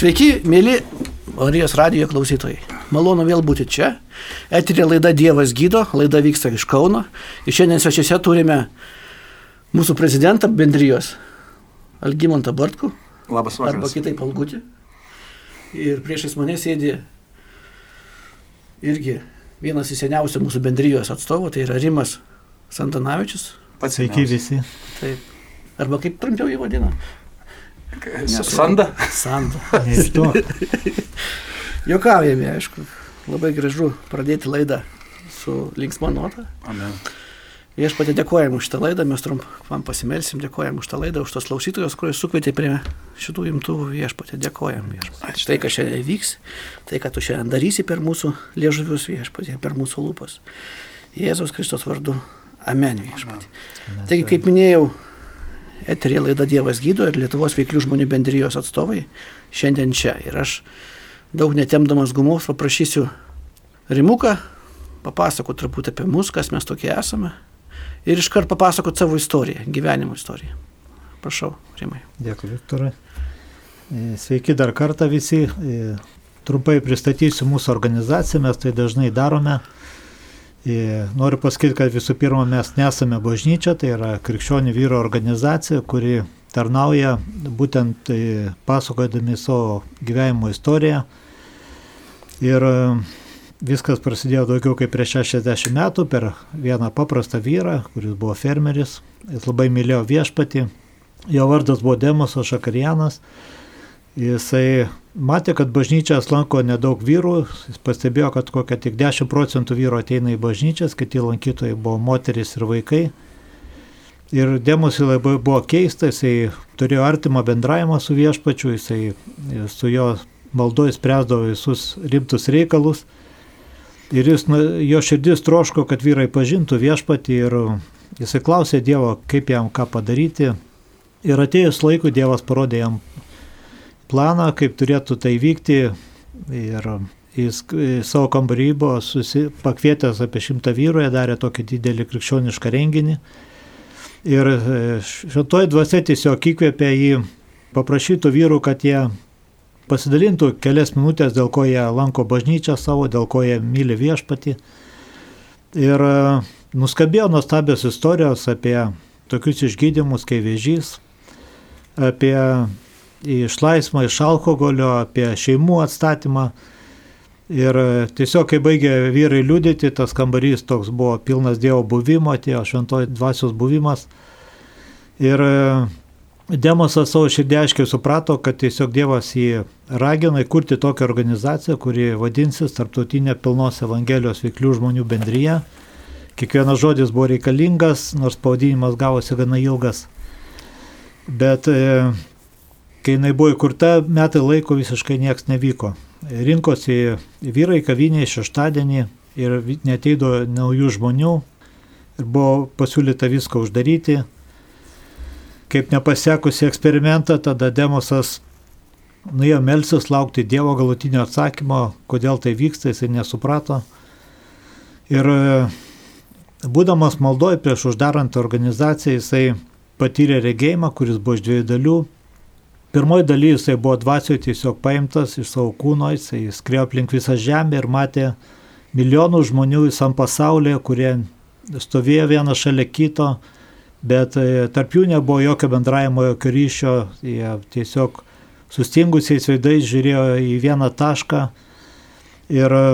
Sveiki, mėly Marijos radijo klausytojai. Malonu vėl būti čia. Eterė laida Dievas gydo, laida vyksta iš Kauno. Ir šiandien svečiuose turime mūsų prezidentą bendrijos, Algimantą Bartku. Labas vakaras. Arba kitaip Algutį. Ir priešais mane sėdi irgi vienas iš seniausių mūsų bendrijos atstovų, tai yra Rimas Santanavičius. Pats Sveiki visi. Taip. Arba kaip trumpiau jį vadina? Sanda. Sanda. Jokaujame, aišku. Labai gražu pradėti laidą su linksma nota. Amen. Viešpatė dėkojam už šitą laidą, mes trumpam pasimelsim, dėkojam už tą laidą, už tos klausytojus, kuriuos sukvietė prie šitų imtuvų viešpatė, dėkojam viešpatė. Ačiū. Tai, kas šiandien vyks, tai, ką tu šiandien darysi per mūsų liežuvius viešpatė, per mūsų lūpas. Jėzaus Kristos vardu. Amen viešpatė. Taigi, kaip minėjau, eterė laida Dievas gydo ir Lietuvos veiklių žmonių bendrijos atstovai šiandien čia. Ir aš daug netemdamas gumos paprašysiu Rimuką papasakoti truputį apie mus, kas mes tokie esame. Ir iškart papasakoti savo istoriją, gyvenimo istoriją. Prašau, Rimai. Dėkui, Viktorai. E, Sveiki dar kartą visi. E, Trumpai pristatysiu mūsų organizaciją, mes tai dažnai darome. E, Noriu pasakyti, kad visų pirma mes nesame bažnyčia, tai yra krikščionių vyro organizacija, kuri tarnauja būtent e, pasakodami savo gyvenimo istoriją. Ir e, viskas prasidėjo daugiau kaip prieš 60 metų per vieną paprastą vyrą, kuris buvo fermeris. Jis labai mylėjo viešpatį. Jo vardas buvo Demosas Šakarianas. Jisai matė, kad bažnyčias lanko nedaug vyrų. Jis pastebėjo, kad kokia tik 10 procentų vyrų ateina į bažnyčias, kiti lankytojai buvo moteris ir vaikai. Ir Demosui labai buvo keista, jisai turėjo artimą bendravimą su viešpačiu, jisai su jo maldoje spręsdavo visus rimtus reikalus. Ir jis, jo širdis troško, kad vyrai pažintų viešpatį ir jisai klausė Dievo, kaip jam ką padaryti. Ir atėjus laikui Dievas parodė jam planą, kaip turėtų tai vykti. Ir jis į savo kambarį buvo susi, pakvietęs apie šimtą vyrų, jie darė tokį didelį krikščionišką renginį. Ir šitoji dvasia tiesiog įkvėpė jį paprašytų vyrų, kad jie pasidalintų kelias minutės, dėl ko jie lanko bažnyčią savo, dėl ko jie myli viešpatį. Ir e, nuskambėjo nuostabios istorijos apie tokius išgydymus kaip vėžys, apie išlaisvimą iš alkoholio, apie šeimų atstatymą. Ir e, tiesiog, kai baigė vyrai liūdėti, tas kambarys toks buvo pilnas Dievo buvimo, atėjo šventoji dvasios buvimas. Ir e, Demosas savo širdį aiškiai suprato, kad tiesiog Dievas jį ragina įkurti tokią organizaciją, kuri vadinsis Tarptautinė pilnos Evangelijos veiklių žmonių bendryje. Kiekvienas žodis buvo reikalingas, nors pavadinimas gavosi gana ilgas. Bet e, kai jinai buvo įkurta, metai laiko visiškai nieks nevyko. Rinkosi vyrai kaviniai šeštadienį ir neteido naujų žmonių ir buvo pasiūlyta viską uždaryti kaip nepasekusi eksperimentą, tada Demosas nuėjo melsis laukti Dievo galutinio atsakymo, kodėl tai vyksta, jisai nesuprato. Ir e, būdamas maldoje prieš uždarant organizaciją, jisai patyrė regėjimą, kuris buvo iš dviejų dalių. Pirmoji daly jisai buvo dvasioje tiesiog paimtas iš savo kūno, jisai skriejo aplink visą žemę ir matė milijonų žmonių visam pasaulyje, kurie stovėjo vienas šalia kito, bet e, tarp jų nebuvo jokio bendravimo, jokio ryšio, jie tiesiog sustingusiais veidais žiūrėjo į vieną tašką ir e,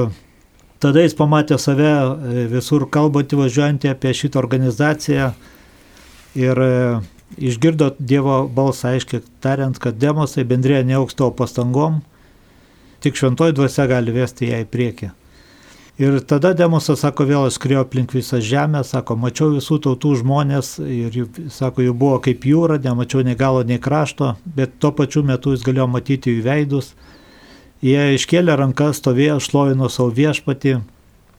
tada jis pamatė save e, visur kalbantį važiuojantį apie šitą organizaciją ir išgirdo Dievo balsą aiškiai tariant, kad demosai bendrėje neauks tavo pastangom, tik šventoji dvasia gali vesti ją į priekį. Ir tada Demosas sako, vėl aš skriejo aplink visą žemę, sako, mačiau visų tautų žmonės ir, sako, jų buvo kaip jūra, nemačiau nei galo, nei krašto, bet tuo pačiu metu jis galėjo matyti jų veidus. Jie iškėlė rankas, stovėjo, šlovino savo viešpatį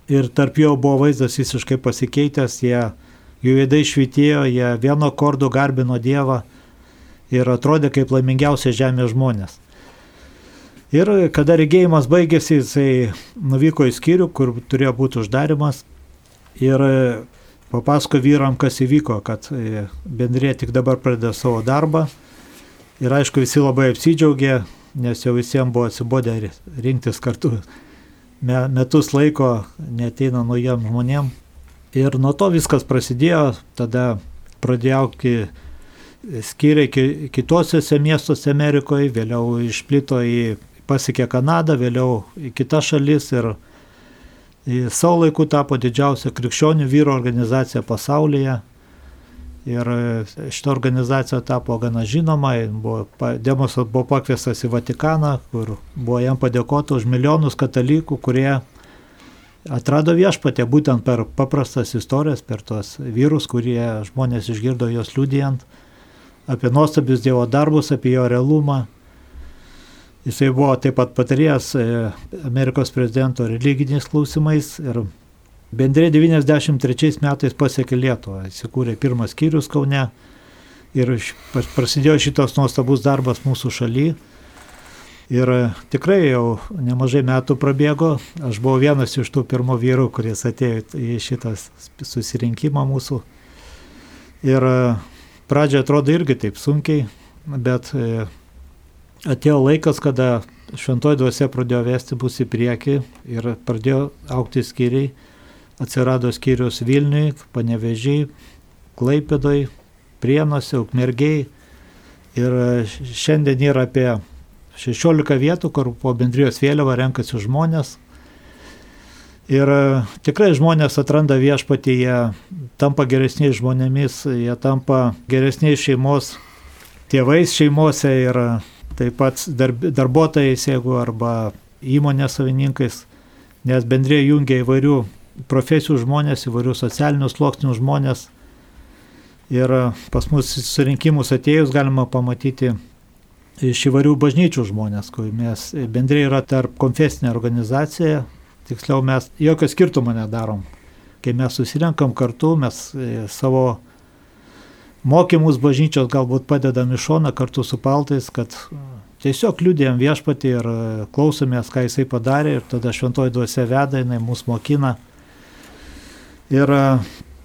ir tarp jo buvo vaizdas visiškai pasikeitęs, jie, jų veidai švitėjo, jie vieno kordo garbino Dievą ir atrodė kaip laimingiausia žemė žmonės. Ir kada regėjimas baigėsi, jisai nuvyko į skyrių, kur turėjo būti uždarimas. Ir papasako vyram, kas įvyko, kad bendrė tik dabar pradeda savo darbą. Ir aišku, visi labai apsidžiaugė, nes jau visiems buvo atsibodę rinktis kartu. Metus laiko neteina naujiem žmonėm. Ir nuo to viskas prasidėjo, tada pradėjo aukti skyriai kitosiuose miestuose Amerikoje, vėliau išplito į pasiekė Kanadą, vėliau į kitas šalis ir savo laiku tapo didžiausia krikščionių vyro organizacija pasaulyje. Ir šita organizacija tapo gana žinoma, buvo, Demosas buvo pakviestas į Vatikaną, kur buvo jam padėkota už milijonus katalikų, kurie atrado viešpatę būtent per paprastas istorijas, per tuos vyrus, kurie žmonės išgirdo jos liudijant apie nuostabius Dievo darbus, apie jo realumą. Jisai buvo taip pat patarėjas e, Amerikos prezidento religiniais klausimais ir bendrė 93 metais pasiekė Lietuvą, įsikūrė pirmas skyrius Kaune ir prasidėjo šitas nuostabus darbas mūsų šalyje. Ir tikrai jau nemažai metų prabėgo, aš buvau vienas iš tų pirmų vyrų, kuris atėjo į šitą susirinkimą mūsų. Ir pradžioje atrodo irgi taip sunkiai, bet e, atėjo laikas, kada šventoji dvasia pradėjo vesti bus į priekį ir pradėjo aukti skyriai. Atsirado skyrius Vilniui, Panevežiai, Klaipėdoj, Prienuose, Ukmergiai. Ir šiandien yra apie 16 vietų, kur po bendrijos vėliava renkasi žmonės. Ir e, tikrai žmonės atranda viešpatį, jie tampa geresniais žmonėmis, jie tampa geresniais šeimos tėvais šeimose ir taip pat darb, darbuotojais, jeigu arba įmonės savininkais, nes bendrėjai jungia įvairių profesijų žmonės, įvairių socialinių sluoksnių žmonės. Ir e, pas mus surinkimus atėjus galima pamatyti iš įvairių bažnyčių žmonės, kai mes bendrai yra tarp konfesinė organizacija, tiksliau mes jokio skirtumo nedarom. Kai mes susirenkam kartu, mes e, savo mokymus bažnyčios galbūt padedam iš šona kartu su paltais, kad tiesiog liūdėjom viešpatį ir e, klausomės, ką jisai padarė ir tada šventoji duose veda, jinai mus mokina. Ir e,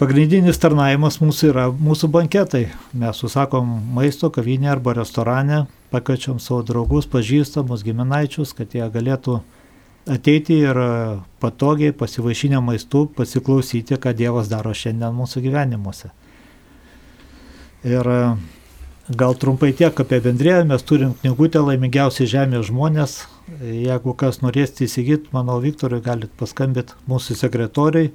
Pagrindinis tarnavimas mūsų yra mūsų banketai. Mes susakom maisto kavinė arba restorane, pakviečiam savo draugus, pažįstamus, giminaičius, kad jie galėtų ateiti ir patogiai pasivaišinę maistu pasiklausyti, ką Dievas daro šiandien mūsų gyvenimuose. Ir gal trumpai tiek apie bendrėją, mes turim knygutę laimingiausi žemės žmonės. Jeigu kas norėsite įsigyti, manau, Viktorui galit paskambinti mūsų sekretoriai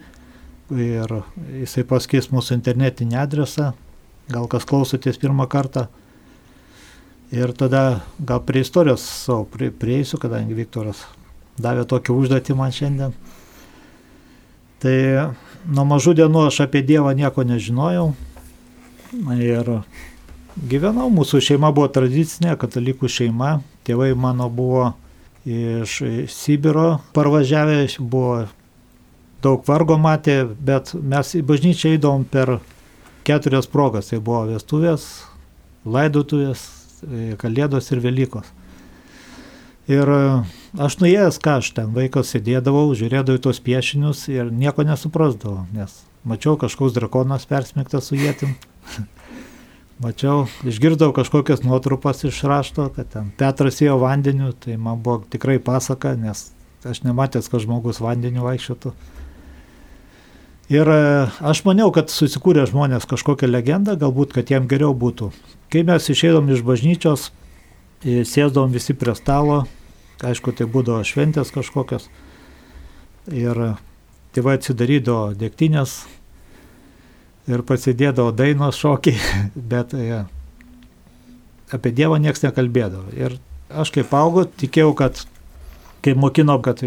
ir jisai paskės mūsų internetinį adresą, gal kas klausotės pirmą kartą. Ir tada gal prie istorijos savo prie, prieisiu, kadangi Viktoras davė tokį užduotį man šiandien. Tai nuo mažų dienų aš apie Dievą nieko nežinojau. Ir gyvenau, mūsų šeima buvo tradicinė, katalikų šeima. Tėvai mano buvo iš Sibiro parvažiavę, buvo daug vargo matė, bet mes į bažnyčią įdom per keturias progas. Tai buvo vestuvės, laidotuvės, kalėdos ir Velykos. Ir e, aš nuėjęs, ką aš ten vaikas sėdėdavau, žiūrėdavau į tos piešinius ir nieko nesuprasdavau, nes mačiau kažkoks drakonas persmigtas su jėtim. Mačiau, išgirdau kažkokias nuotrupas iš rašto, kad ten Petras ėjo vandeniu, tai man buvo tikrai pasaka, nes aš nematęs, kad žmogus vandeniu vaikščiotų. Ir e, aš maniau, kad susikūrė žmonės kažkokią legendą, galbūt, kad jiem geriau būtų. Kai mes išeidom iš bažnyčios, e, sėsdavom visi prie stalo, aišku, tai būdavo šventės kažkokios. Ir tėvai atsidarydavo dėktinės ir pasidėdavo dainos šokiai, bet e, apie Dievą niekas nekalbėdavo. Ir aš kaip augau, tikėjau, kad kai mokinom, kad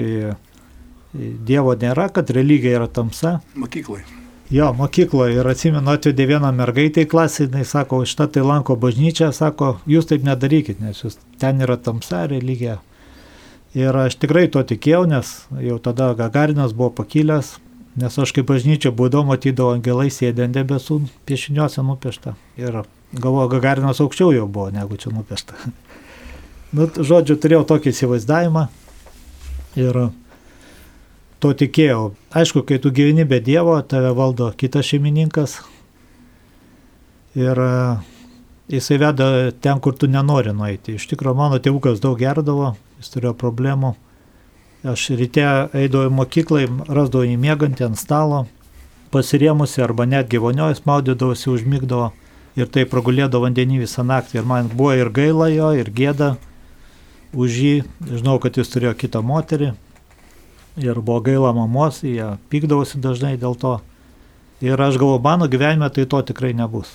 Dievo nėra, kad religija yra tamsa. Mokykloje. Jo, mokykloje ir atsimenu, atvedė vieną mergaitę į klasę, jinai sako, šitą tai lanko bažnyčią, sako, jūs taip nedarykit, nes jūs ten yra tamsa religija. Ir aš tikrai to tikėjau, nes jau tada Gagarinas buvo pakilęs, nes aš kaip bažnyčia būdavau, matydavau angelai sėdė ant debesų, piešiniuose nupiešta. Ir galvoju, Gagarinas aukščiau jau buvo, negu čia nupiešta. nu, žodžiu, turėjau tokį įsivaizdavimą. Ir to tikėjau. Aišku, kai tu gyveni be Dievo, tave valdo kitas šeimininkas. Ir e, jisai veda ten, kur tu nenori nueiti. Iš tikrųjų, mano tėvukas daug gerdavo, jis turėjo problemų. Aš ryte eidavau į mokyklą, rasdavau jį mėgantį ant stalo, pasirėmusi arba netgi voniojas maudydavosi, užmygdavo ir tai pragulėdavo vandenį visą naktį. Ir man buvo ir gaila jo, ir gėda už jį. Žinau, kad jis turėjo kitą moterį ir buvo gaila mamos, jie pykdavosi dažnai dėl to. Ir aš galvoju, mano gyvenime tai to tikrai nebus.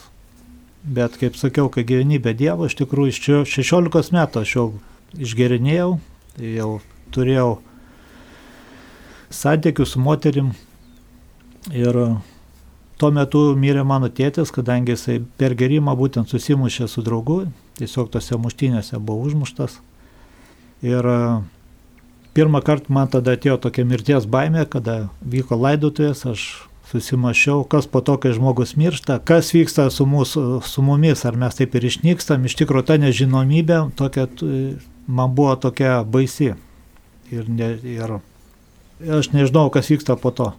Bet kaip sakiau, kai gyveni be Dievo, iš tikrųjų iš 16 metų aš jau išgerinėjau, jau turėjau santykių su moterim. Ir tuo metu mirė mano tėtis, kadangi jisai per gerimą būtent susimušė su draugu, tiesiog tose muštynėse buvo užmuštas. Ir pirmą kartą man tada atėjo tokia mirties baimė, kada vyko laidotuvės, aš susimašiau, kas po to, kai žmogus miršta, kas vyksta su, mūsų, su mumis, ar mes taip ir išnykstam. Iš tikrųjų, ta nežinomybė tokia, man buvo tokia baisi. Ir, ne, ir aš nežinau, kas vyksta po to.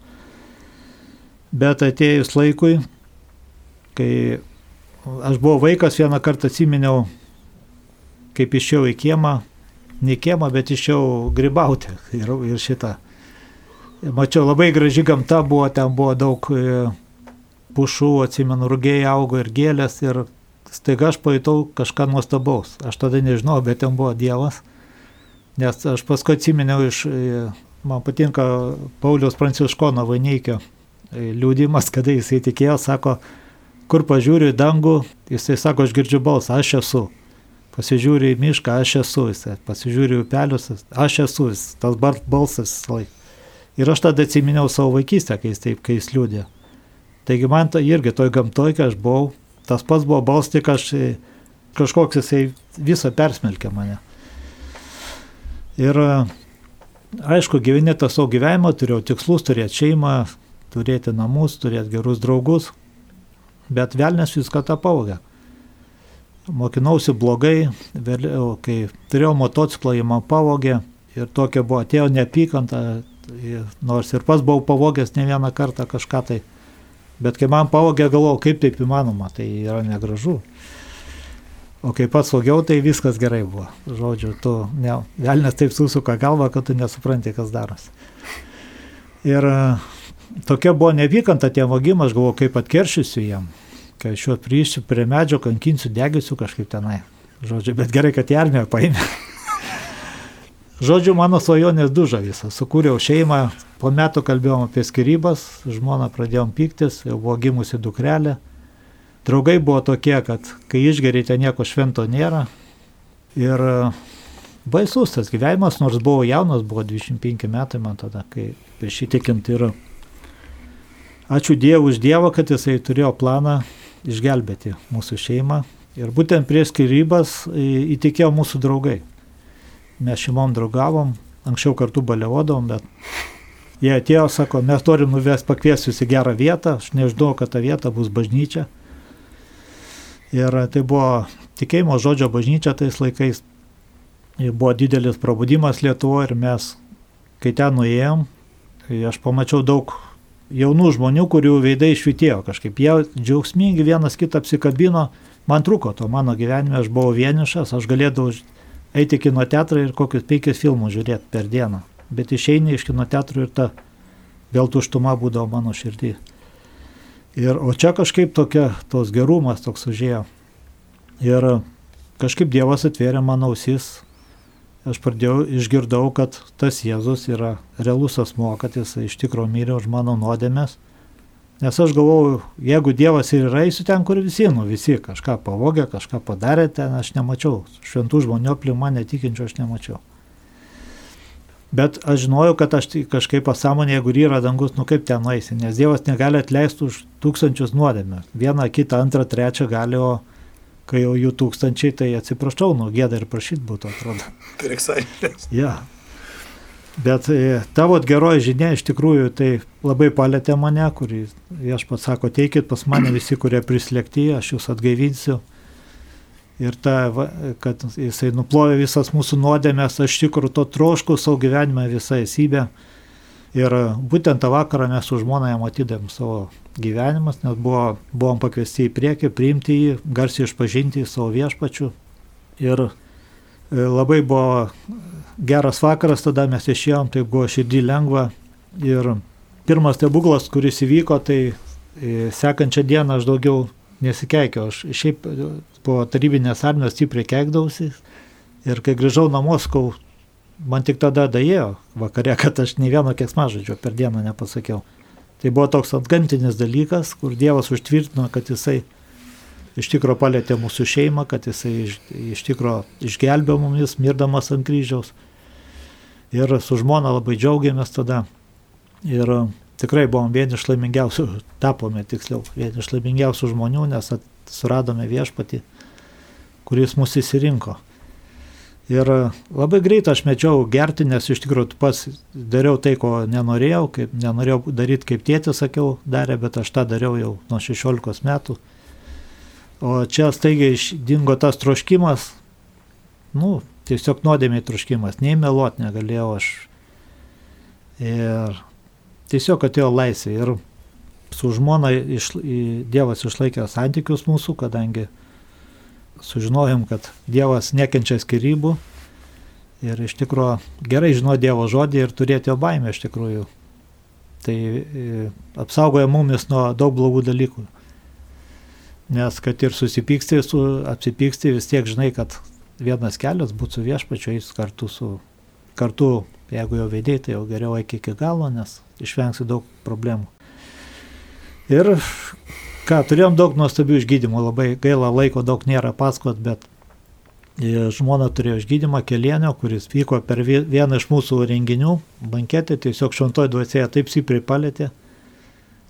Bet atėjus laikui, kai aš buvau vaikas, vieną kartą atsiminiau, kaip išėjau į kiemą, ne kiemą, bet išėjau gribauti ir, ir šitą Mačiau, labai graži gamta buvo, ten buvo daug e, pušų, atsimenu, rugiai augo ir gėlės ir staiga aš pajutau kažką nuostabaus. Aš tada nežinau, bet ten buvo Dievas. Nes aš paskui atsiminiau iš, e, man patinka Paulius Pranciškono Vaineikio e, liūdimas, kada jisai tikėjo, sako, kur pažiūriu į dangų, jisai sako, aš girdžiu balsą, aš esu. Pasižiūriu į mišką, aš esu, jisai pasižiūriu į upelius, aš esu, tas balsas laik. Ir aš tada atsiminiau savo vaikystę, kai jis taip, kai jis liūdė. Taigi man tai irgi toj gamtoj, kai aš buvau, tas pats buvo balsas, tik aš e, kažkoks jisai visą persmelkė mane. Ir e, aišku, gyveni tą savo gyvenimą, turėjau tikslus, turėti šeimą, turėti namus, turėti gerus draugus, bet velnės viską tą pavogė. Mokinausi blogai, vėliau, kai turėjau motociklą, jį man pavogė ir tokia buvo, atėjo neapykanta, nors ir pas buvau pavogęs ne vieną kartą kažką tai. Bet kai man pavogė, galvojau, kaip taip įmanoma, tai yra negražu. O kai pats vogiau, tai viskas gerai buvo. Žodžiu, tu, ne, velnės taip susuka galvą, kad tu nesupranti, kas darosi. Ir e, tokia buvo neapykanta tiem vogim, aš galvoju, kaip atkeršysiu jiem. Kai aš juos priįsiu prie medžio, kankinsiu, deginsiu kažkaip tenai. Žodžiu, bet gerai, kad į armiją paėmė. Žodžiu, mano svajonės duža visą. Sukūriau šeimą, po metų kalbėjom apie skirybas, žmona pradėjom pyktis, jau buvo gimusi dukrelė. Draugai buvo tokie, kad kai išgerite nieko švento nėra. Ir e, baisus tas gyvenimas, nors buvau jaunas, buvo 25 metai man tada, kai prieš įtikinti ir ačiū Dievui už Dievą, kad jisai turėjo planą išgelbėti mūsų šeimą. Ir būtent prieš skirybas įtikėjo mūsų draugai mes šeimom draugavom, anksčiau kartu baliavodavom, bet jie atėjo, sako, mes norim nuvesti pakviesti jūs į gerą vietą, aš nežinau, kad ta vieta bus bažnyčia. Ir tai buvo tikėjimo žodžio bažnyčia tais laikais. Ir buvo didelis prabudimas Lietuvoje ir mes, kai ten nuėjom, tai aš pamačiau daug jaunų žmonių, kurių veidai išvitėjo kažkaip. Jie džiaugsmingi vienas kitą apsikabino. Man trūko to mano gyvenime, aš buvau vienišas, aš galėdavau eiti į kino teatrą ir kokius penkis filmus žiūrėti per dieną. Bet išeini iš kino teatro ir ta vėl tuštuma būdavo mano širdį. Ir, o čia kažkaip tokia, tos gerumas toks užėjo. Ir kažkaip Dievas atvėrė mano ausis. Aš pradėjau, išgirdau, kad tas Jėzus yra realus asmo, kad jis iš tikrųjų mirė už mano nuodėmės Nes aš galvoju, jeigu Dievas ir yra, eisiu ten, kur visi, nu visi kažką pavogė, kažką padarė, ten aš nemačiau. Šventų žmonių aplink mane tikinčių aš nemačiau. Bet aš žinojau, kad aš kažkaip pasąmonė, jeigu yra dangus, nu kaip ten nueisi, nes Dievas negali atleisti už tūkstančius nuodėmę. Vieną, kitą, antrą, trečią gali, o kai jau jų tūkstančiai, tai atsiprašau, nu gėda ir prašyti būtų, atrodo. Sąžinės. Ja, Bet e, tavo geroji žinia iš tikrųjų tai labai palėtė mane, kurį viešpats sako, teikit pas mane visi, kurie prislėgti, aš jūs atgaivinsiu. Ir ta, kad jisai nuplovė visas mūsų nuodėmės, aš tikrųjų to trošku savo gyvenime visą esybę. Ir būtent tą vakarą mes su žmona jam atidėm savo gyvenimas, nes buvo, buvom pakviesti į priekį, priimti jį, garsiai išpažinti į savo viešpačių. Ir e, labai buvo geras vakaras, tada mes išėjom, tai buvo širdį lengva. Ir pirmas stebuklas, kuris įvyko, tai e, sekančią dieną aš daugiau nesikeikiau. Aš šiaip po tarybinės armijos stipriai keikdausi. Ir kai grįžau namo, skau, man tik tada daėjo vakare, kad aš nei vieno kėksmažodžio per dieną nepasakiau. Tai buvo toks antgamtinis dalykas, kur Dievas užtvirtino, kad jisai iš tikro palėtė mūsų šeimą, kad jisai iš, iš tikro išgelbėjo mumis, mirdamas ant kryžiaus. Ir su žmona labai džiaugiamės tada. Ir tikrai buvom vieni iš laimingiausių, tapome tiksliau, vieni iš laimingiausių žmonių, nes suradome viešpatį, kuris mūsų įsirinko. Ir labai greit aš mečiau gerti, nes iš tikrųjų pats dariau tai, ko nenorėjau, kaip, nenorėjau daryti kaip tėtis, sakiau, darė, bet aš tą dariau jau nuo 16 metų. O čia staigiai dingo tas troškimas, nu, tiesiog nuodėmiai troškimas, nei meluot negalėjau aš. Ir tiesiog atėjo laisvė ir su žmona iš, Dievas išlaikė santykius mūsų, kadangi sužinojom, kad Dievas nekenčia skirybų ir iš tikrųjų gerai žino Dievo žodį ir turėti jo baimę iš tikrųjų. Tai e, apsaugoja mumis nuo daug blogų dalykų. Nes kad ir susipyksti, su, apsipyksti, vis tiek žinai, kad vienas kelias būtų su viešpačiu, eis kartu su, kartu, jeigu jau veidėjai, tai jau geriau eik iki galo, nes išvengsi daug problemų. Ir ką, turėjom daug nuostabių išgydymų, labai gaila laiko daug nėra paskot, bet e, žmona turėjo išgydymą kelienio, kuris vyko per vieną iš mūsų renginių, banketė, tiesiog šventoji dvasėje taip stipriai palėtė,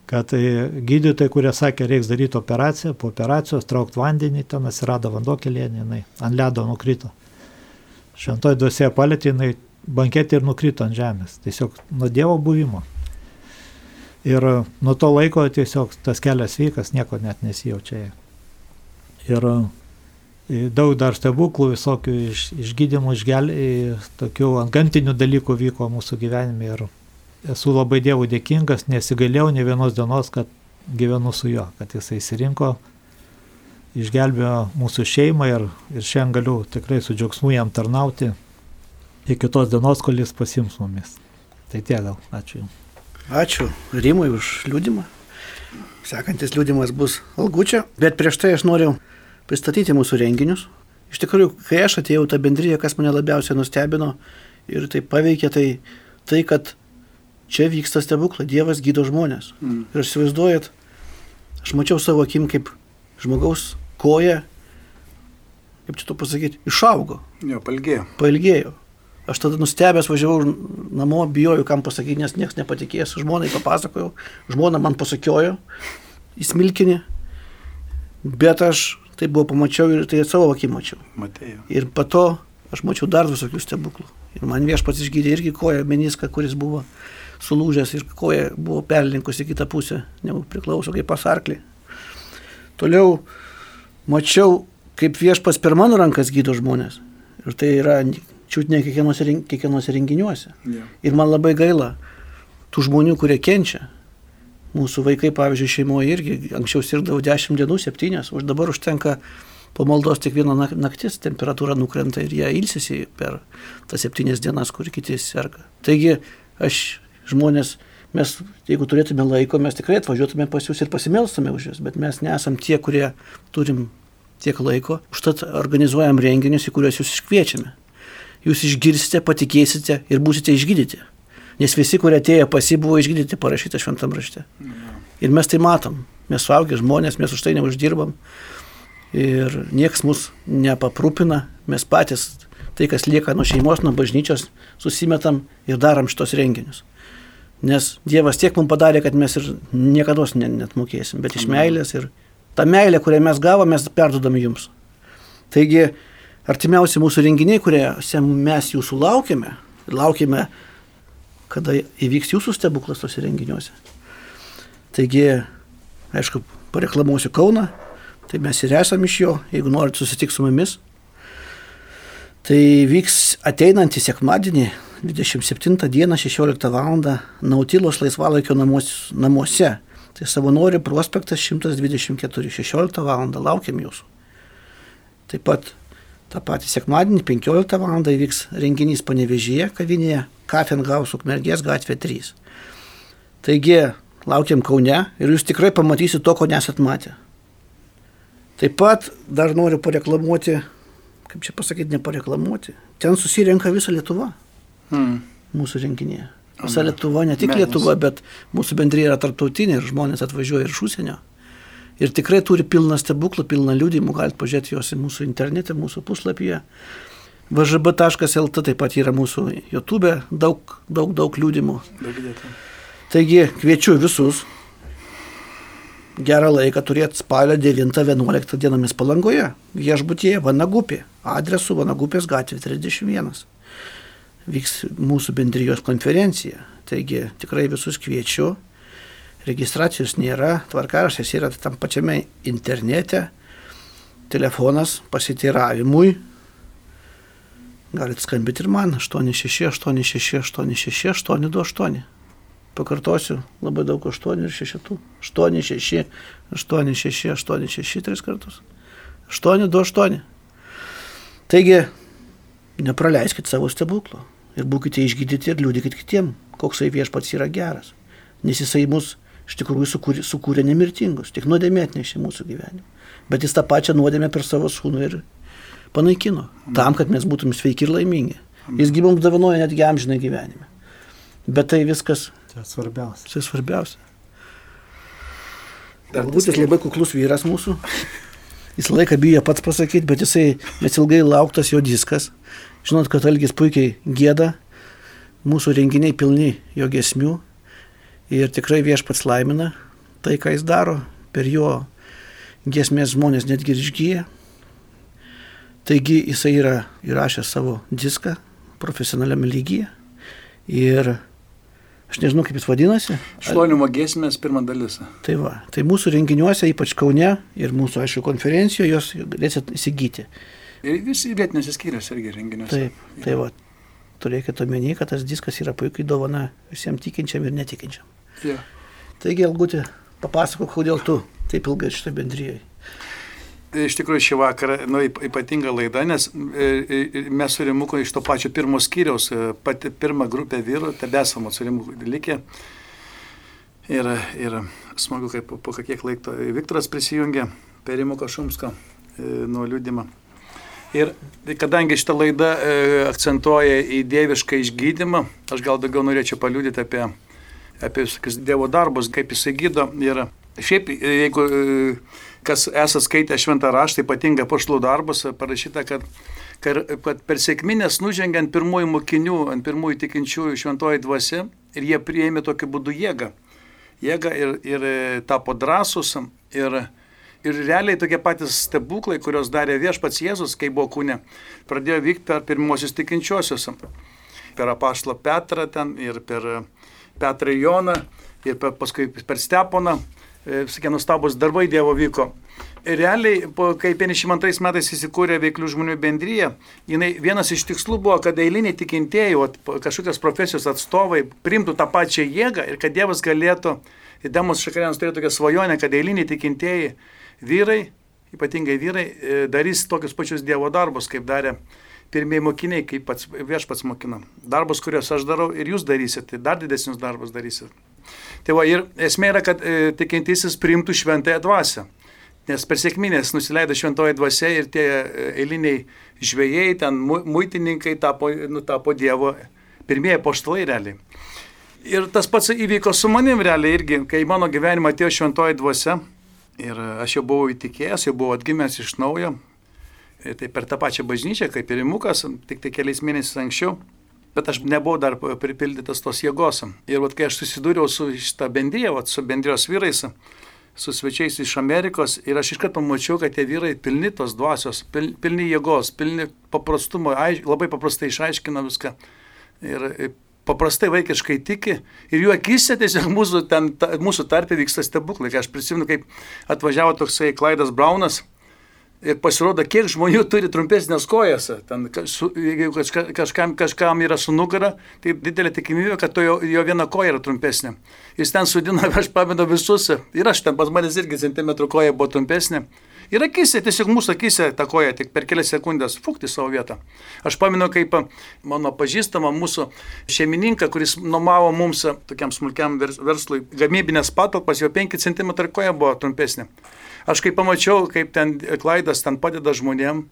kad e, gydytojai, kurie sakė, reiks daryti operaciją, po operacijos traukti vandenį, ten atsirado vanduo kelienį, jinai ant ledo nukrito. Šventoji dvasėje palėtė, jinai banketė ir nukrito ant žemės, tiesiog nuo Dievo buvimo. Ir nuo to laiko tiesiog tas kelias sveikas, nieko net nesijaučia. Ir e, daug dar stebuklų, visokių iš, išgydymų, išgel, tokių antgamtinių dalykų vyko mūsų gyvenime ir esu labai Dievui dėkingas, nesigailėjau ne vienos dienos, kad gyvenu su juo, kad jisai įsirinko, išgelbėjo mūsų šeimą ir, ir šiandien galiu tikrai su džiaugsmu jam tarnauti iki tos dienos, kol jis pasims mumis. Tai tiek gal, ačiū Jums. Ačiū Rimui už liūdimą. Sekantis liūdimas bus Algučio, bet prieš tai aš noriu pristatyti mūsų renginius. Iš tikrųjų, kai aš atėjau tą bendryją, kas mane labiausiai nustebino ir tai paveikė, tai tai, kad čia vyksta stebuklai, Dievas gydo žmonės. Mm. Ir aš įsivaizduojat, aš mačiau savo akim, kaip žmogaus koja, kaip čia to pasakyti, išaugo. Jo, palgėjo. Pailgėjo. Aš tada nustebęs važiavau namo, bijojau, kam pasakyti, nes niekas nepatikės. Žmonai papasakojau, žmona man pasakiojo, įsmilkinį, bet aš tai buvo pamačiau ir tai savo akį mačiau. Matėjau. Ir po to aš mačiau dar visokių stebuklų. Ir man viešpats išgydė irgi koją meniską, kuris buvo sulūžęs ir koja buvo perlinkusi kitą pusę, negu priklauso kaip pasarklį. Toliau mačiau, kaip viešpas per mano rankas gydo žmonės. Ir tai yra čiūt ne kiekvienuose, kiekvienuose renginiuose. Yeah. Ir man labai gaila tų žmonių, kurie kenčia. Mūsų vaikai, pavyzdžiui, šeimoje irgi anksčiau sirgdavo 10 dienų, 7, o dabar užtenka po maldos tik vieną naktis temperatūra nukrenta ir jie ilsisi per tas 7 dienas, kur kiti serga. Taigi aš žmonės, mes, jeigu turėtume laiko, mes tikrai atvažiuotume pas jūs ir pasimelstume už jūs, bet mes nesam tie, kurie turim tiek laiko, užtat organizuojam renginius, į kuriuos jūs iškviečiame jūs išgirsite, patikėsite ir būsite išgydyti. Nes visi, kurie atėjo pasi, buvo išgydyti, parašyta šventam rašte. Ir mes tai matom. Mes suaugę žmonės, mes už tai neuždirbam. Ir niekas mus nepaprūpina. Mes patys tai, kas lieka nuo šeimos, nuo bažnyčios, susimetam ir darom šitos renginius. Nes Dievas tiek mums padarė, kad mes ir niekada net mokėsim, bet iš meilės ir tą meilę, kurią mes gavome, mes perdodam jums. Taigi artimiausi mūsų renginiai, kuriuose mes jūsų laukiame, laukiame, kada įvyks jūsų stebuklas tose renginiuose. Taigi, aišku, pareklamuosiu Kauną, tai mes ir esame iš jo, jeigu norit susitikti su mumis. Tai vyks ateinantį sekmadienį, 27 dieną 16 val. Nautilos laisvalaikio namuos, namuose. Tai savanorių prospektas 124, 16 val. laukiam jūsų. Taip pat tą patį sekmadienį 15 val. įvyks renginys panevežyje kavinėje Kafenhaus Ukmergės gatvė 3. Taigi laukiam Kaune ir jūs tikrai pamatysit to, ko nesat matę. Taip pat dar noriu pareklamuoti, kaip čia pasakyti, nepareklamuoti. Ten susirenka visa Lietuva Hmm. mūsų renginėje. Visa Lietuva, ne tik Lietuva, bet mūsų bendrėje yra tarptautinė ir žmonės atvažiuoja ir iš užsienio. Ir tikrai turi pilną stebuklų, pilną liūdimų, galite pažiūrėti juos į mūsų internete, mūsų puslapyje. vžb.lt taip pat yra mūsų YouTube, daug, daug, daug liūdimų. Taigi kviečiu visus gerą laiką turėti spalio 9-11 dienomis palangoje, viešbutyje Vanagupė, adresu Vanagupės gatvė 31. Vyks mūsų bendrijos konferencija. Taigi tikrai visus kviečiu. Registracijos nėra, tvarkaraštis yra tam pačiame internete, telefonas pasiteiravimui. Galite skambinti ir man 86 86 86 828. Pakartosiu, labai daug 8 ir 6. 8, 6, 8, 6, 8, 6, 3 kartus. 8, 2, 8. Taigi, nepraleiskit savo stebuklų ir būkite išgydyti ir liūdėkit kitiem, koks tai viešpats yra geras. Nes jisai mus iš tikrųjų sukūrė, sukūrė nemirtingus, tik nuodėmė atnešė mūsų gyvenimą. Bet jis tą pačią nuodėmę per savo sūnų ir panaikino, tam, kad mes būtum sveiki ir laimingi. Jis gyvmums davanoja netgi amžinai gyvenime. Bet tai viskas Tai svarbiausia. Tai svarbiausia. Dar Galbūt jis labai kuklus vyras mūsų. Jis laiką bijo pats pasakyti, bet jisai, nes ilgai lauktas jo diskas. Žinot, kad Algis puikiai gėda, mūsų renginiai pilni jo gesmių ir tikrai viešpats laimina tai, ką jis daro. Per jo gesmės žmonės netgi ir išgyja. Taigi jisai yra įrašęs savo diską profesionaliame lygyje. Ir aš nežinau, kaip jis vadinasi. Šlonimo giesmės pirma dalis. Tai va, tai mūsų renginiuose, ypač Kaune ir mūsų, aišku, konferencijoje, jos galėsit įsigyti. Ir visi vietinėse skyriuose irgi renginiuose. Taip, tai va, turėkite omeny, kad tas diskas yra puikiai dovana visiems tikinčiam ir netikinčiam. Jo. Taigi, Algutė, papasakok, kodėl tu taip ilgai šitą bendryje. Tai Iš tikrųjų šį vakarą nu, yp- ypatinga laida, nes e, e, mes su Rimuku iš to pačio pirmo skyriaus, e, pati pirma grupė vyrų, tebesamo su Rimuku likę. Ir, ir smagu, kaip po, kiek laiko Viktoras prisijungė per Rimuko Šumsko e, nuo liūdimą. Ir kadangi šitą laidą e, akcentuoja į dievišką išgydymą, aš gal daugiau norėčiau paliūdyti apie, apie visokius Dievo darbus, kaip jisai gydo. Ir šiaip, e, jeigu e, kas esate skaitę šventą raštą, ypatingai pašlų darbus, parašyta, kad, kad, per sėkminės nužengė ant pirmųjų mokinių, ant pirmųjų tikinčiųjų šventoji dvasia ir jie priėmė tokiu būdu jėgą. Jėgą ir, ir tapo drąsus ir, ir realiai tokie patys stebuklai, kuriuos darė viešpats Jėzus, kai buvo kūne, pradėjo vykti per pirmosius tikinčiosius. Per apaštlą Petrą ten ir per Petrą Joną ir per, paskui per Steponą visokie nustabus darbai Dievo vyko. Ir realiai, kai 52 metais įsikūrė veiklių žmonių bendryje, jinai, vienas iš tikslų buvo, kad eiliniai tikintieji, kažkokios profesijos atstovai primtų tą pačią jėgą ir kad Dievas galėtų, Demos Šakarėnas turėjo tokią svajonę, kad eiliniai tikintieji vyrai, ypatingai vyrai, e, darys tokius pačius Dievo darbus, kaip darė pirmieji mokiniai, kaip pats viešpats mokina. Darbus, kuriuos aš darau ir jūs darysite, tai dar didesnius darbus darysite. Tai va ir esmė yra, kad e, tikintysis priimtų šventąją dvasę. Nes per sėkminės nusileido šventoji dvasia ir tie e, eiliniai žvėjai, ten mu- muitininkai tapo, nu, tapo Dievo pirmieji poštalai realiai. Ir tas pats įvyko su manim realiai irgi, kai mano gyvenimą atėjo šventoji dvasia. Ir aš jau buvau įtikėjęs, jau buvau atgimęs iš naujo. Ir tai per tą pačią bažnyčią, kaip ir Imukas, tik tai keliais mėnesiais anksčiau. Bet aš nebuvau dar pripildytas tos jėgos. Ir vat, kai aš susidūriau su šitą bendryje, vat, su bendrijos vyrais, su svečiais iš Amerikos, ir aš iškart pamačiau, kad tie vyrai pilni tos dvasios, pil, pilni jėgos, pilni paprastumo, aiš, labai paprastai išaiškina viską. Ir paprastai vaikiškai tiki. Ir jų akise tiesiog mūsų, ten, ta, mūsų tarpe vyksta stebuklai. Aš prisimenu, kaip atvažiavo toksai Klaidas Braunas, Ir pasirodo, kiek žmonių turi trumpesnės kojas. Ten, su, jeigu kažka, kažkam, kažkam yra su nugara, tai didelė tikimybė, kad jo, jo viena koja yra trumpesnė. Jis ten sudina, aš pamenu visus. Ir aš ten pas manęs irgi centimetrų koja buvo trumpesnė. Ir akise, tiesiog mūsų akise ta koja tik per kelias sekundės fukti savo vietą. Aš pamenu, kaip mano pažįstama mūsų šeimininką, kuris nuomavo mums tokiam smulkiam verslui gamybinės patalpas, jo 5 cm koja buvo trumpesnė. Aš kai pamačiau, kaip ten klaidas ten padeda žmonėm,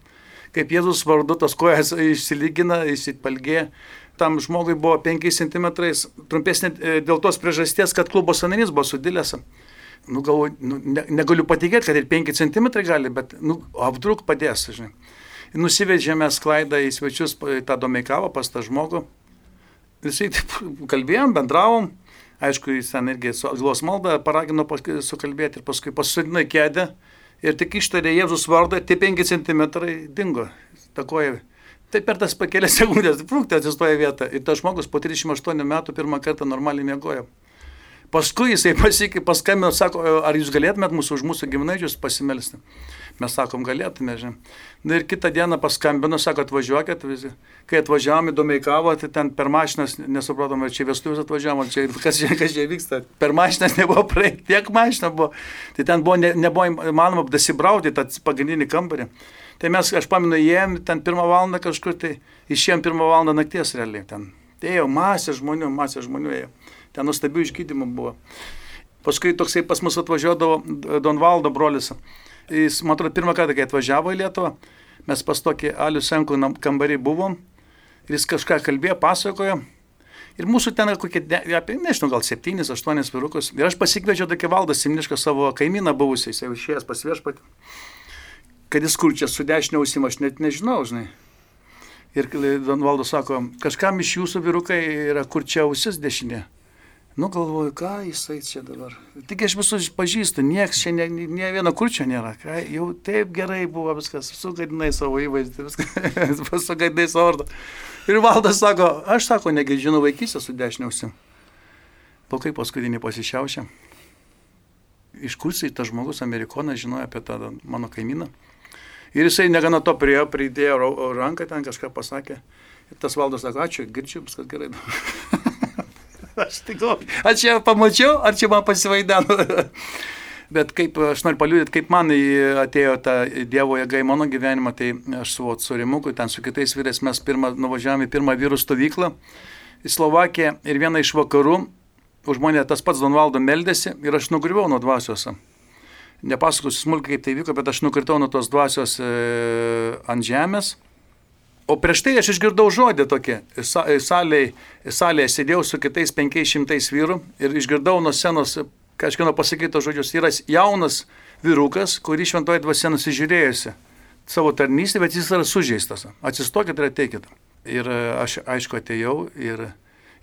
kaip Jėzus vardu tos kojas išsilygina, išsipalgė, tam žmogui buvo 5 cm trumpesnė e, dėl tos priežasties, kad klubo sananys buvo sudilęs. Nu, galvo, nu, ne, negaliu patikėti, kad ir 5 cm gali, bet, nu, apdruk padės, žinai. Nusivežėme sklaidą į svečius, tą domeikavą pas tą žmogų. Visai taip kalbėjom, bendravom. Aišku, jis ten irgi su atglos malda paragino sukalbėti ir paskui pasodino į kėdę ir tik ištarė Jėzus vardą, tie 5 cm dingo. Takoja. Tai per tas pakelias sekundės, fruktai atsistoja vietą. Ir tas žmogus po 38 metų pirmą kartą normaliai mėgojo. Paskui jisai pasikė, paskambino, sako, ar jūs galėtumėt mūsų už mūsų giminaičius pasimelsti. Mes sakom, galėtume, žinai. Na ir kitą dieną paskambino, sako, atvažiuokit visi. Kai atvažiavome į Domeikavą, tai ten per mašinas, nesupratome, čia vestuvės atvažiavome, čia kas, kas čia vyksta. Per mašinas nebuvo praeiti, tiek mašina buvo. Tai ten buvo, ne, nebuvo įmanoma dasibrauti tą pagrindinį kambarį. Tai mes, aš paminu, įėjom ten pirmą valandą kažkur, tai išėjom pirmą valandą nakties realiai. Ten ėjo masė žmonių, masė žmonių ėjo. Ten nuostabių išgydymų buvo. Paskui toksai pas mus atvažiuodavo Don Valdo brolis. Jis, man atrodo, pirmą kartą, kai atvažiavo į Lietuvą, mes pas tokį Alių Senkų kambarį buvom ir jis kažką kalbėjo, pasakojo. Ir mūsų ten kokie, apie, nežinau, gal septynis, aštuonis virukus. Ir aš pasikviečiau tokį valdą Simnišką savo kaimyną buvusiai, jis jau išėjęs pas viešpatį. Kad jis kur čia su dešinė ausima, aš net nežinau, žinai. Ir Don Valdas sako, kažkam iš jūsų virukai yra kur čia ausis dešinė. Nu galvoju, ką jisai čia dabar. Tik aš visus pažįstu, nieks čia, ne, ne vieno kurčio nėra. Ką, jau taip gerai buvo viskas, sugadinai savo įvaizdį, viskas, sugadinai savo vardą. Ir valdas sako, aš sako, negi žinau vaikysę su dešiniausi. Plaukai paskutinį pasišiaušia. Iš kursai tas žmogus, amerikonas, žinojo apie tą mano kaimyną. Ir jisai negana to priejo, pridėjo ranką, ten kažką pasakė. Ir tas valdas sako, ačiū, girdžiu, viskas gerai. aš tik, ar čia pamačiau, ar čia man pasivaideno. Bet kaip aš noriu paliūdėti, kaip man atėjo ta Dievo jėga į mano gyvenimą, tai aš su Otsurimuku, ten su kitais vyrais mes pirmą, nuvažiavome į pirmą vyrų stovyklą į Slovakiją ir vieną iš vakarų, už mane tas pats Donvaldo meldėsi ir aš nugriuvau nuo dvasios. Nepasakosiu smulkiai, kaip tai vyko, bet aš nukritau nuo tos dvasios e, ant žemės O prieš tai aš išgirdau žodį tokį, salėje, salėje sėdėjau su kitais 500 vyrų ir išgirdau nuo senos kažkieno pasakyto žodžius, yra jaunas vyrukas, kurį šventoji dvasia nusižiūrėjusi savo tarnystę, bet jis yra sužeistas. Atsistokit ir ateikit. Ir e, aš aišku atėjau ir,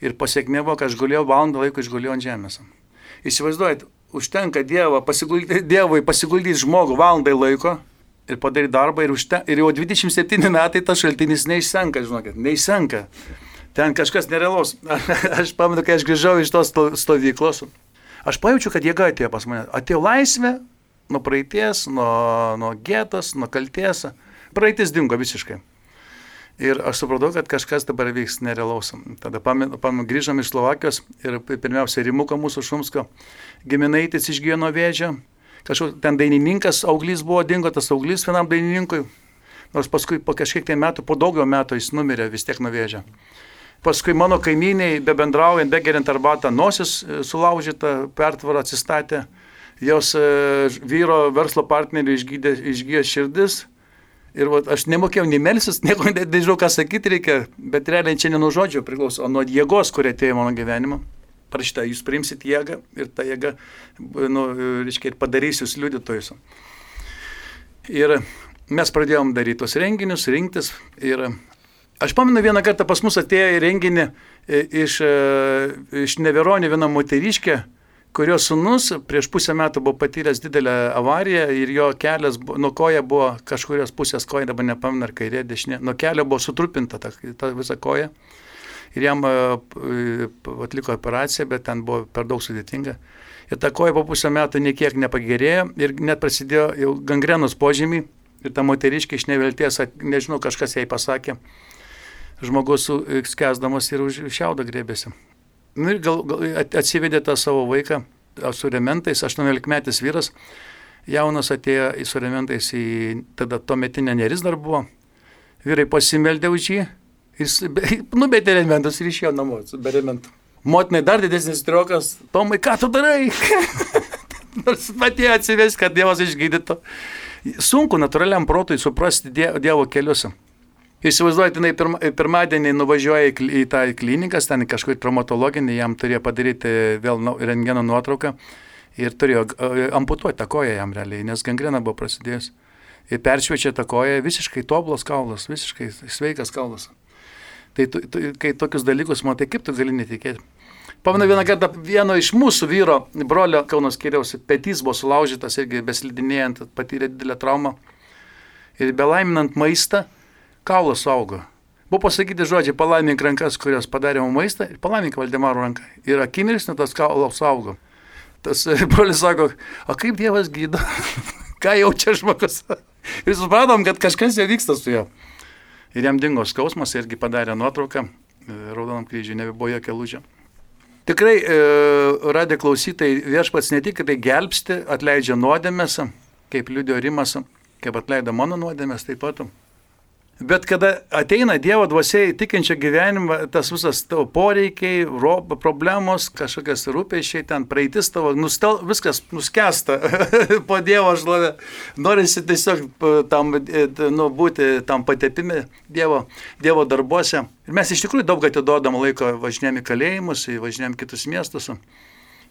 ir pasiekmė buvo, kad aš gulėjau valandą laiko, išgulėjau ant žemės. Įsivaizduojat, užtenka Dievo, pasiguldyti, Dievui pasiguldyti žmogų valandai laiko ir padaryti darbą ir, užte, ir jau 27 metai tas šaltinis neišsenka, žinokit, neišsenka. Ten kažkas nerealaus. aš pamenu, kai aš grįžau iš tos stovyklos, aš pajaučiu, kad jėga atėjo pas mane. Atėjo laisvė nuo praeities, nuo, nuo gėtos, nuo kalties. Praeitis dingo visiškai. Ir aš supratau, kad kažkas dabar vyks nerealaus. Tada pamenu, pamenu grįžom iš Slovakijos ir pirmiausia Rimuko mūsų Šumsko giminaitis išgyjo nuo vėžio kažkoks ten dainininkas auglys buvo, dingo tas auglys vienam dainininkui, nors paskui po kažkiek tai metų, po daugiau metų jis numirė vis tiek nuvėžę. Paskui mano kaimyniai, be bendraujant, be geriant arbatą, nosis e, sulaužyta, pertvara atsistatė, jos e, vyro verslo partnerių išgydė, išgyjo širdis. Ir va, aš nemokėjau nei melsis, nieko nežinau, ką sakyti reikia, bet realiai čia ne nuo žodžio priklauso, o nuo jėgos, kurie atėjo mano gyvenimą parašyta, jūs priimsit jėgą ir ta jėga, nu, reiškia, ir padarys jūs liudytojus. Ir mes pradėjom daryti tos renginius, rinktis ir aš pamenu vieną kartą pas mus atėjo į renginį e, iš, e, iš Neveronio viena moteriškė, kurios sunus prieš pusę metų buvo patyręs didelę avariją ir jo kelias, nuo koja buvo kažkurios pusės koja, dabar nepamenu, ar kairė, dešinė, nuo kelio buvo sutrupinta ta, ta visa koja ir jam e, atliko operaciją, bet ten buvo per daug sudėtinga. Ir ta koja po pusę metų niekiek nepagerėjo ir net prasidėjo jau gangrenos požymiai Ir ta moteriškė iš nevilties, nežinau, kažkas jai pasakė, žmogus su- skęsdamas ir už šiaudą grėbėsi. Nu ir gal, gal at- atsivedė tą savo vaiką su rementais, 18 metais vyras, jaunas atėjo į su rementais į tada tuometinę neris dar buvo. Vyrai pasimeldė už jį, jis numetė rementus ir išėjo namo su be rementų. Motinai dar didesnis triokas, Tomai, ką tu darai? Nors atėjo atsivesti, kad Dievas išgydytų. Sunku natūraliam protui suprasti Die- Dievo kelius. Įsivaizduojate, jinai pirma, pirmadienį nuvažiuoja į, į tą klinikas, ten kažkokį traumatologinį, jam turėjo padaryti vėl rentgeno nuotrauką ir turėjo e, amputuoti tą koją jam realiai, nes gangrena buvo prasidėjus. Ir peršviečia tą koją, visiškai tobulas kaulas, visiškai sveikas kaulas. Tai tu, tu, kai tokius dalykus matai, kaip tu gali netikėti. Pamenu vieną kartą vieno iš mūsų vyro, brolio Kaunos kiriaus, petys buvo sulaužytas irgi beslidinėjant, patyrė didelę traumą. Ir belaiminant maistą, kaulas augo. Buvo pasakyti žodžiai, palaimink rankas, kurios padarė mums maistą, ir palaimink Valdemaro ranką. Ir akimirksniu tas kaulas augo. Tas brolis sako, o kaip Dievas gydo? Ką jaučia žmogus? Ir supratom, kad kažkas jau vyksta su juo. Ir jam dingo skausmas, irgi padarė nuotrauką, e, raudonam kryžiui nebebuvo jokia lūžė. Tikrai, e, radė klausytai, viešpats ne tik tai gelbsti, atleidžia nuodėmės, kaip liudio rimas, kaip atleido mano nuodėmės, taip pat. Bet kada ateina Dievo dvasiai tikinčio gyvenimą, tas visas tavo poreikiai, ro, problemos, kažkokias rūpeišiai, ten praeitis tavo, nustel, viskas nuskesta po Dievo žlovę. Norisi tiesiog p- tam, e, nu, būti tam patepimi Dievo, dievo darbuose. Ir mes iš tikrųjų daug atiduodam laiko važinėjom į kalėjimus, į važinėjom kitus miestus.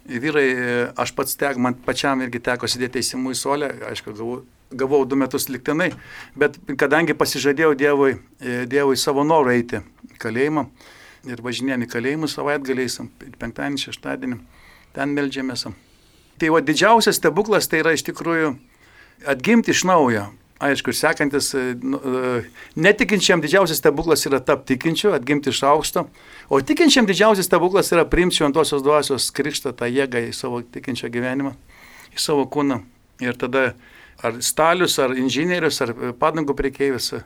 Vyrai, e, aš pats tek, man pačiam irgi teko sėdėti teisimų į solę, aišku, gavau, gavau du metus liktinai, bet kadangi pasižadėjau Dievui, e, Dievui savo norą eiti kalėjimą ir važinėjom į kalėjimus savaitgaliais, penktadienį, šeštadienį, ten melžiamės. Tai va didžiausias stebuklas tai yra iš tikrųjų atgimti iš naujo. Aišku, sekantis, e, nu, e, netikinčiam didžiausias stebuklas yra tapti tikinčiu, atgimti iš aukšto, o tikinčiam didžiausias stebuklas yra priimti šventosios dvasios krikštą, tą jėgą į savo tikinčią gyvenimą, į savo kūną. Ir tada ar stalius, ar inžinierius, ar padangų priekeivis e,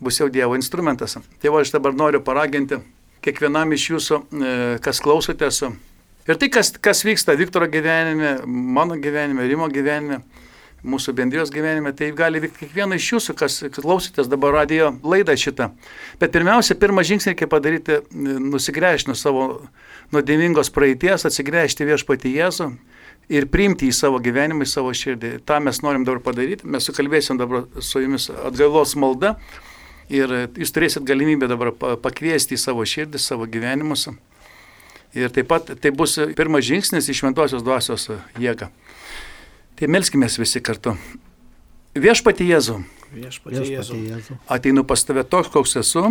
bus jau Dievo instrumentas. Tai va aš dabar noriu paraginti kiekvienam iš jūsų, kas klausotės. Ir tai, kas, kas vyksta Viktoro gyvenime, mano gyvenime, Rimo gyvenime, mūsų bendrijos gyvenime, tai gali vykti kiekvieną iš jūsų, kas klausotės dabar radio laidą šitą. Bet pirmiausia, pirmą žingsnį reikia padaryti, nusigręžti nuo savo nuodėmingos praeities, atsigręžti viešpati Jėzų ir priimti į savo gyvenimą, į savo širdį. Ta mes norim dabar padaryti. Mes sukalbėsim dabar su jumis atgailos malda ir jūs turėsit galimybę dabar pa- pakviesti į savo širdį, savo gyvenimus. Ir taip pat tai bus pirmas žingsnis į šventosios dvasios jėgą. Tai melskime visi kartu. Viešpati Jėzų, Viešpatie Jėzau, ateinu pas tave toks, koks esu,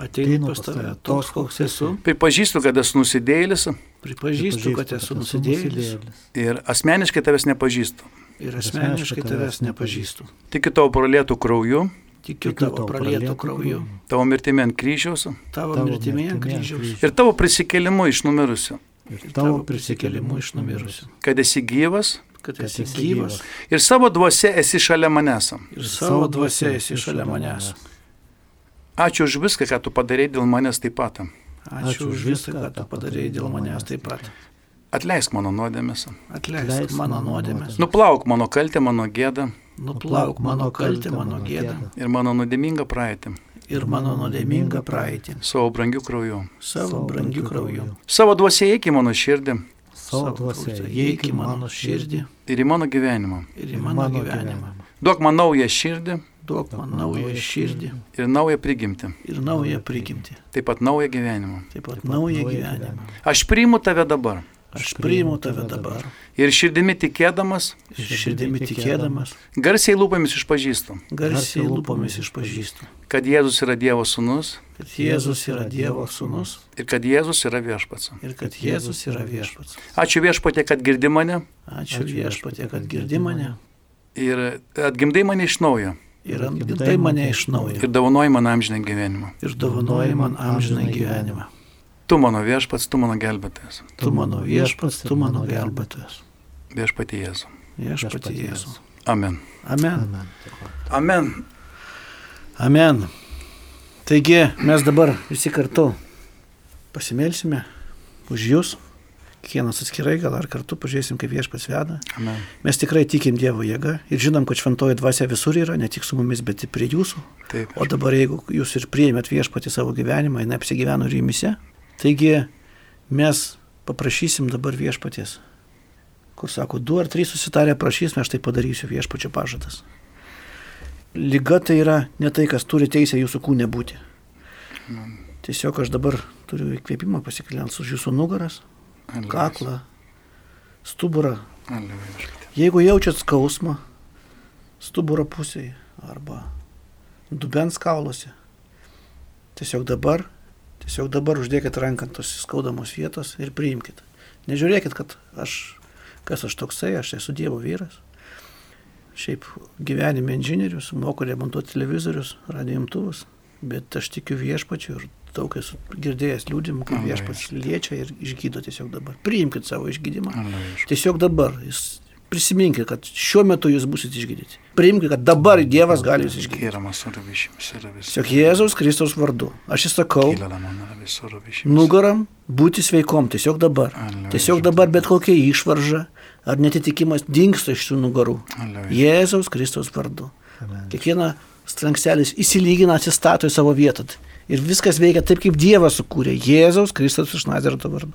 ateinu pas tave toks, koks esu, pripažįstu, kad esu nusidėjėlis. Pripažįstu, kad esu nusidėjėlis. ir asmeniškai tavęs nepažįstu. ir asmeniškai tavęs nepažįstu. Tikiu tavo pralėtų krauju, Tikiu tavo pralietų krauju, tavo mirtimi ant kryžiaus. Tavo mirtimi ant kryžiaus. ir tavo prisikėlimu iš numirusių, Ir tavo prisikėlimu iš numirusių, kad esi gyvas kad kad esi esi gyvas ir savo dvasia esi šalia manęs. ir savo dvasia esi šalia manęs. Ačiū už viską, ką tu padarėjai dėl manęs taip pat. Ačiū už viską, ką tu padarėjai dėl manęs taip pat. Atleisk mano nuodėmės. Atleisk mano nuodėmės. Nuplauk mano kaltę, mano gėdą Nuplauk mano kaltę, mano gėdą ir mano nuodėmingą praeitį ir mano nuodėmingą praeitį. savo brangių krauju. Savo brangių krauju. Savo dvasia eik į mano širdį Savo dvasia, Įeik į mano širdį ir į mano gyvenimą. ir į mano gyvenimą. Duok man naują širdį Duok man naują širdį ir naują prigimtį. ir naują prigimtį. Taip pat naują gyvenimą. Taip pat naują gyvenimą. Aš priimu tave dabar Aš priimu tave dabar. ir širdimi tikėdamas, ir širdimi tikėdamas, garsiai lūpomis išpažįstu, garsiai lūpomis išpažįstu, kad Jėzus yra Dievo sūnus. Kad Jėzus yra Dievo sūnus. Ir kad Jėzus yra viešpats. ir kad Jėzus yra viešpats. Ačiū viešpatė, kad girdi mane. Ačiū viešpatė, kad girdi mane. ir atgimdai mane iš naujo. Ir atgimdai mane iš naujo. ir davonoji man amžinę gyvenimą. ir dovanoji man amžiną gyvenimą. Tu mano viešpats, tu mano gelbėtojas. Tu mano viešpats, tu mano gelbėtojas. Viešpatė Jėzu. Viešpatė Jėzus. Amen. Amen. Amen. Amen. Amen. Taigi mes dabar visi kartu pasimelsime už jūs, kiekvienas atskirai, gal ar kartu pažiūrėsim, kaip viešpats veda. Amen. Mes tikrai tikim Dievo jėga ir žinom, kad šventoji dvasia visur yra, ne tik su mumis, bet ir prie jūsų. Taip. O dabar jeigu jūs ir priėmėt viešpatį savo gyvenimą, jinai apsigyveno ir jumise, taigi mes paprašysim dabar viešpaties. Kur sako, du ar trys susitarę prašysime, aš tai padarysiu viešpačio pažadas. Liga tai yra ne tai, kas turi teisę jūsų kūne būti. Tiesiog aš dabar turiu įkvėpimą pasikliant už jūsų nugaras, Aliuja. kaklą, stuburą. Viešpatie. Jeigu jaučiat skausmą stuburo pusėje arba dubens kauluose, tiesiog dabar, tiesiog dabar uždėkit ranką ant tos skaudamos vietos ir priimkite. Nežiūrėkit, kad aš, kas aš toksai, aš esu Dievo vyras. Šiaip gyvenime inžinierius, moku remontuoti televizorius, radijimtuvus, bet aš tikiu viešpačiu ir daug esu girdėjęs liūdimų, kaip viešpats liečia ir išgydo tiesiog dabar. Priimkite savo išgydymą. Tiesiog dabar. Jūs prisiminkite, kad šiuo metu jūs busite išgydyti. Priimkite, kad dabar Dievas gali jūs išgydyti. Tiesiog Jėzaus Kristaus vardu. Aš įsakau nugaram būti sveikom. Tiesiog dabar. Tiesiog dabar bet kokia išvarža ar netitikimas dinksta iš tų nugarų. Jėzaus Kristaus vardu. Kiekviena strankstelis įsilygina, atsistato į savo vietą. Ir viskas veikia taip, kaip Dievas sukūrė. Jėzaus Kristus iš Nazareto vardu.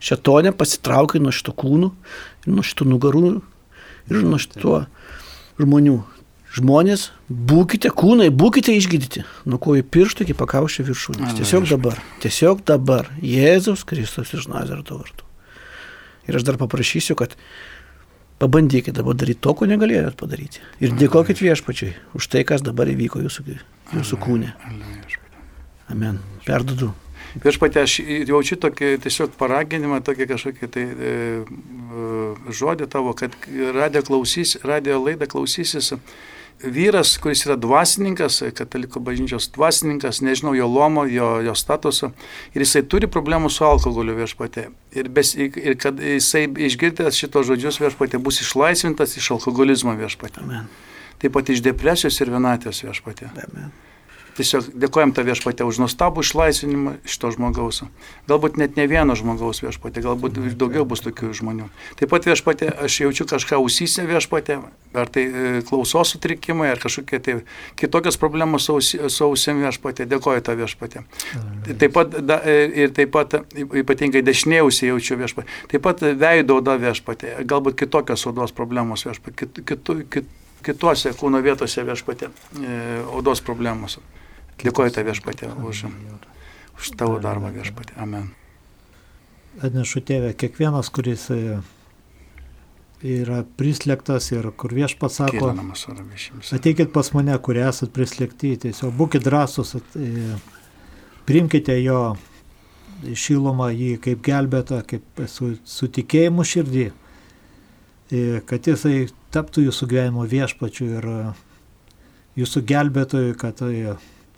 Šetonė pasitraukia nuo šito kūnų, nuo šitų nugarų ir nuo šito žmonių. Žmonės, būkite kūnai, būkite išgydyti. Nuo kojų pirštų iki pakaušio viršūnės. Tiesiog dabar. Tiesiog dabar. Jėzaus Kristus iš Nazareto vardu. Ir aš dar paprašysiu, kad pabandykite dabar daryti to, ko negalėjot padaryti. Ir dėkokit viešpačiai už tai, kas dabar įvyko jūsų, jūsų kūne. Viešpatie. Amen. Perdodu. Viešpatie, aš jaučiu tokį tiesiog paraginimą, tokį kažkokį tai e, e, žodį tavo, kad radio, klausys, radio laidą klausysis vyras, kuris yra dvasininkas, kataliko bažnyčios dvasininkas, nežinau jo lomo, jo, jo statuso, ir jisai turi problemų su alkoholiu viešpatė. Ir, bes, ir kad jisai išgirdęs šitos žodžius viešpatė bus išlaisvintas iš alkoholizmo viešpatė. Amen. Taip pat iš depresijos ir vienatės viešpatė. Amen. Tiesiog dėkojam tą viešpatę už nuostabų išlaisvinimą šito žmogaus. Galbūt net ne vieno žmogaus viešpatė, galbūt ir daugiau bus tokių žmonių. Taip pat viešpatė, aš jaučiu kažką ausysę viešpatė, ar tai e, klausos sutrikimai, ar kažkokie tai kitokios problemos su ausi- su ausim viešpatė. Dėkoju tą viešpatę. Taip pat, da, e, ir taip pat ypatingai dešinėjausiai jaučiu viešpatė. Taip pat veido oda viešpatė, galbūt kitokios odos problemos viešpatė, kit, kitu, kit, kituose kūno vietose viešpatė, e, odos problemos. Dėkoju tą viešpatę už, už tavo darbą viešpatė. Amen. Atnešu tėvę, kiekvienas, kuris e, yra prislėgtas ir kur viešpats sako, ateikit pas mane, kurie esat prislėgti, tiesiog būkite drąsus, e, priimkite jo šilumą jį kaip gelbėtą, kaip su, su tikėjimu širdį, e, kad jisai taptų jūsų gyvenimo viešpačiu ir jūsų gelbėtojų, kad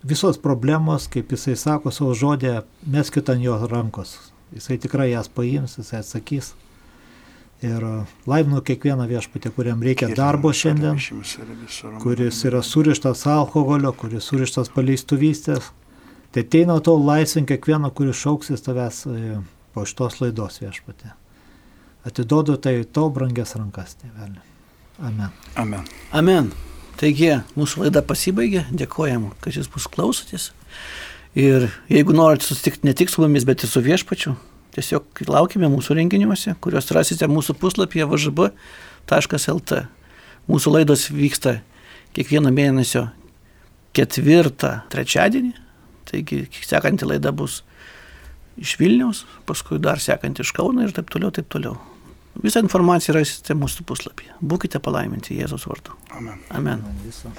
visos problemos, kaip jisai sako savo žodė, meskit ant jo rankos. Jisai tikrai jas paims, jisai atsakys. Ir e, laiminu kiekvieną viešpatį, kuriam reikia darbo šiandien, kuris yra surištas alkoholio, kuris surištas paleistuvystės. Tai ateina to laisvin kiekvieną, kuris šauksis tavęs e, po šitos laidos viešpatė. Atiduodu tai tau brangias rankas, tėvelė. Amen. Amen. Amen. Taigi, mūsų laida pasibaigė. Dėkojam, kad jūs mus klausotės. Ir jeigu norite susitikti ne tik su mumis, bet ir su viešpačiu, tiesiog laukime mūsų renginiuose, kuriuos rasite mūsų puslapyje važb.lt. Mūsų laidos vyksta kiekvieną mėnesio ketvirtą trečiadienį. Taigi, sekanti laida bus iš Vilniaus, paskui dar sekanti iš Kauno ir taip toliau, taip toliau. Visą informaciją rasite mūsų puslapyje. Būkite palaiminti Jėzaus vardu. Amen. Amen. Viso.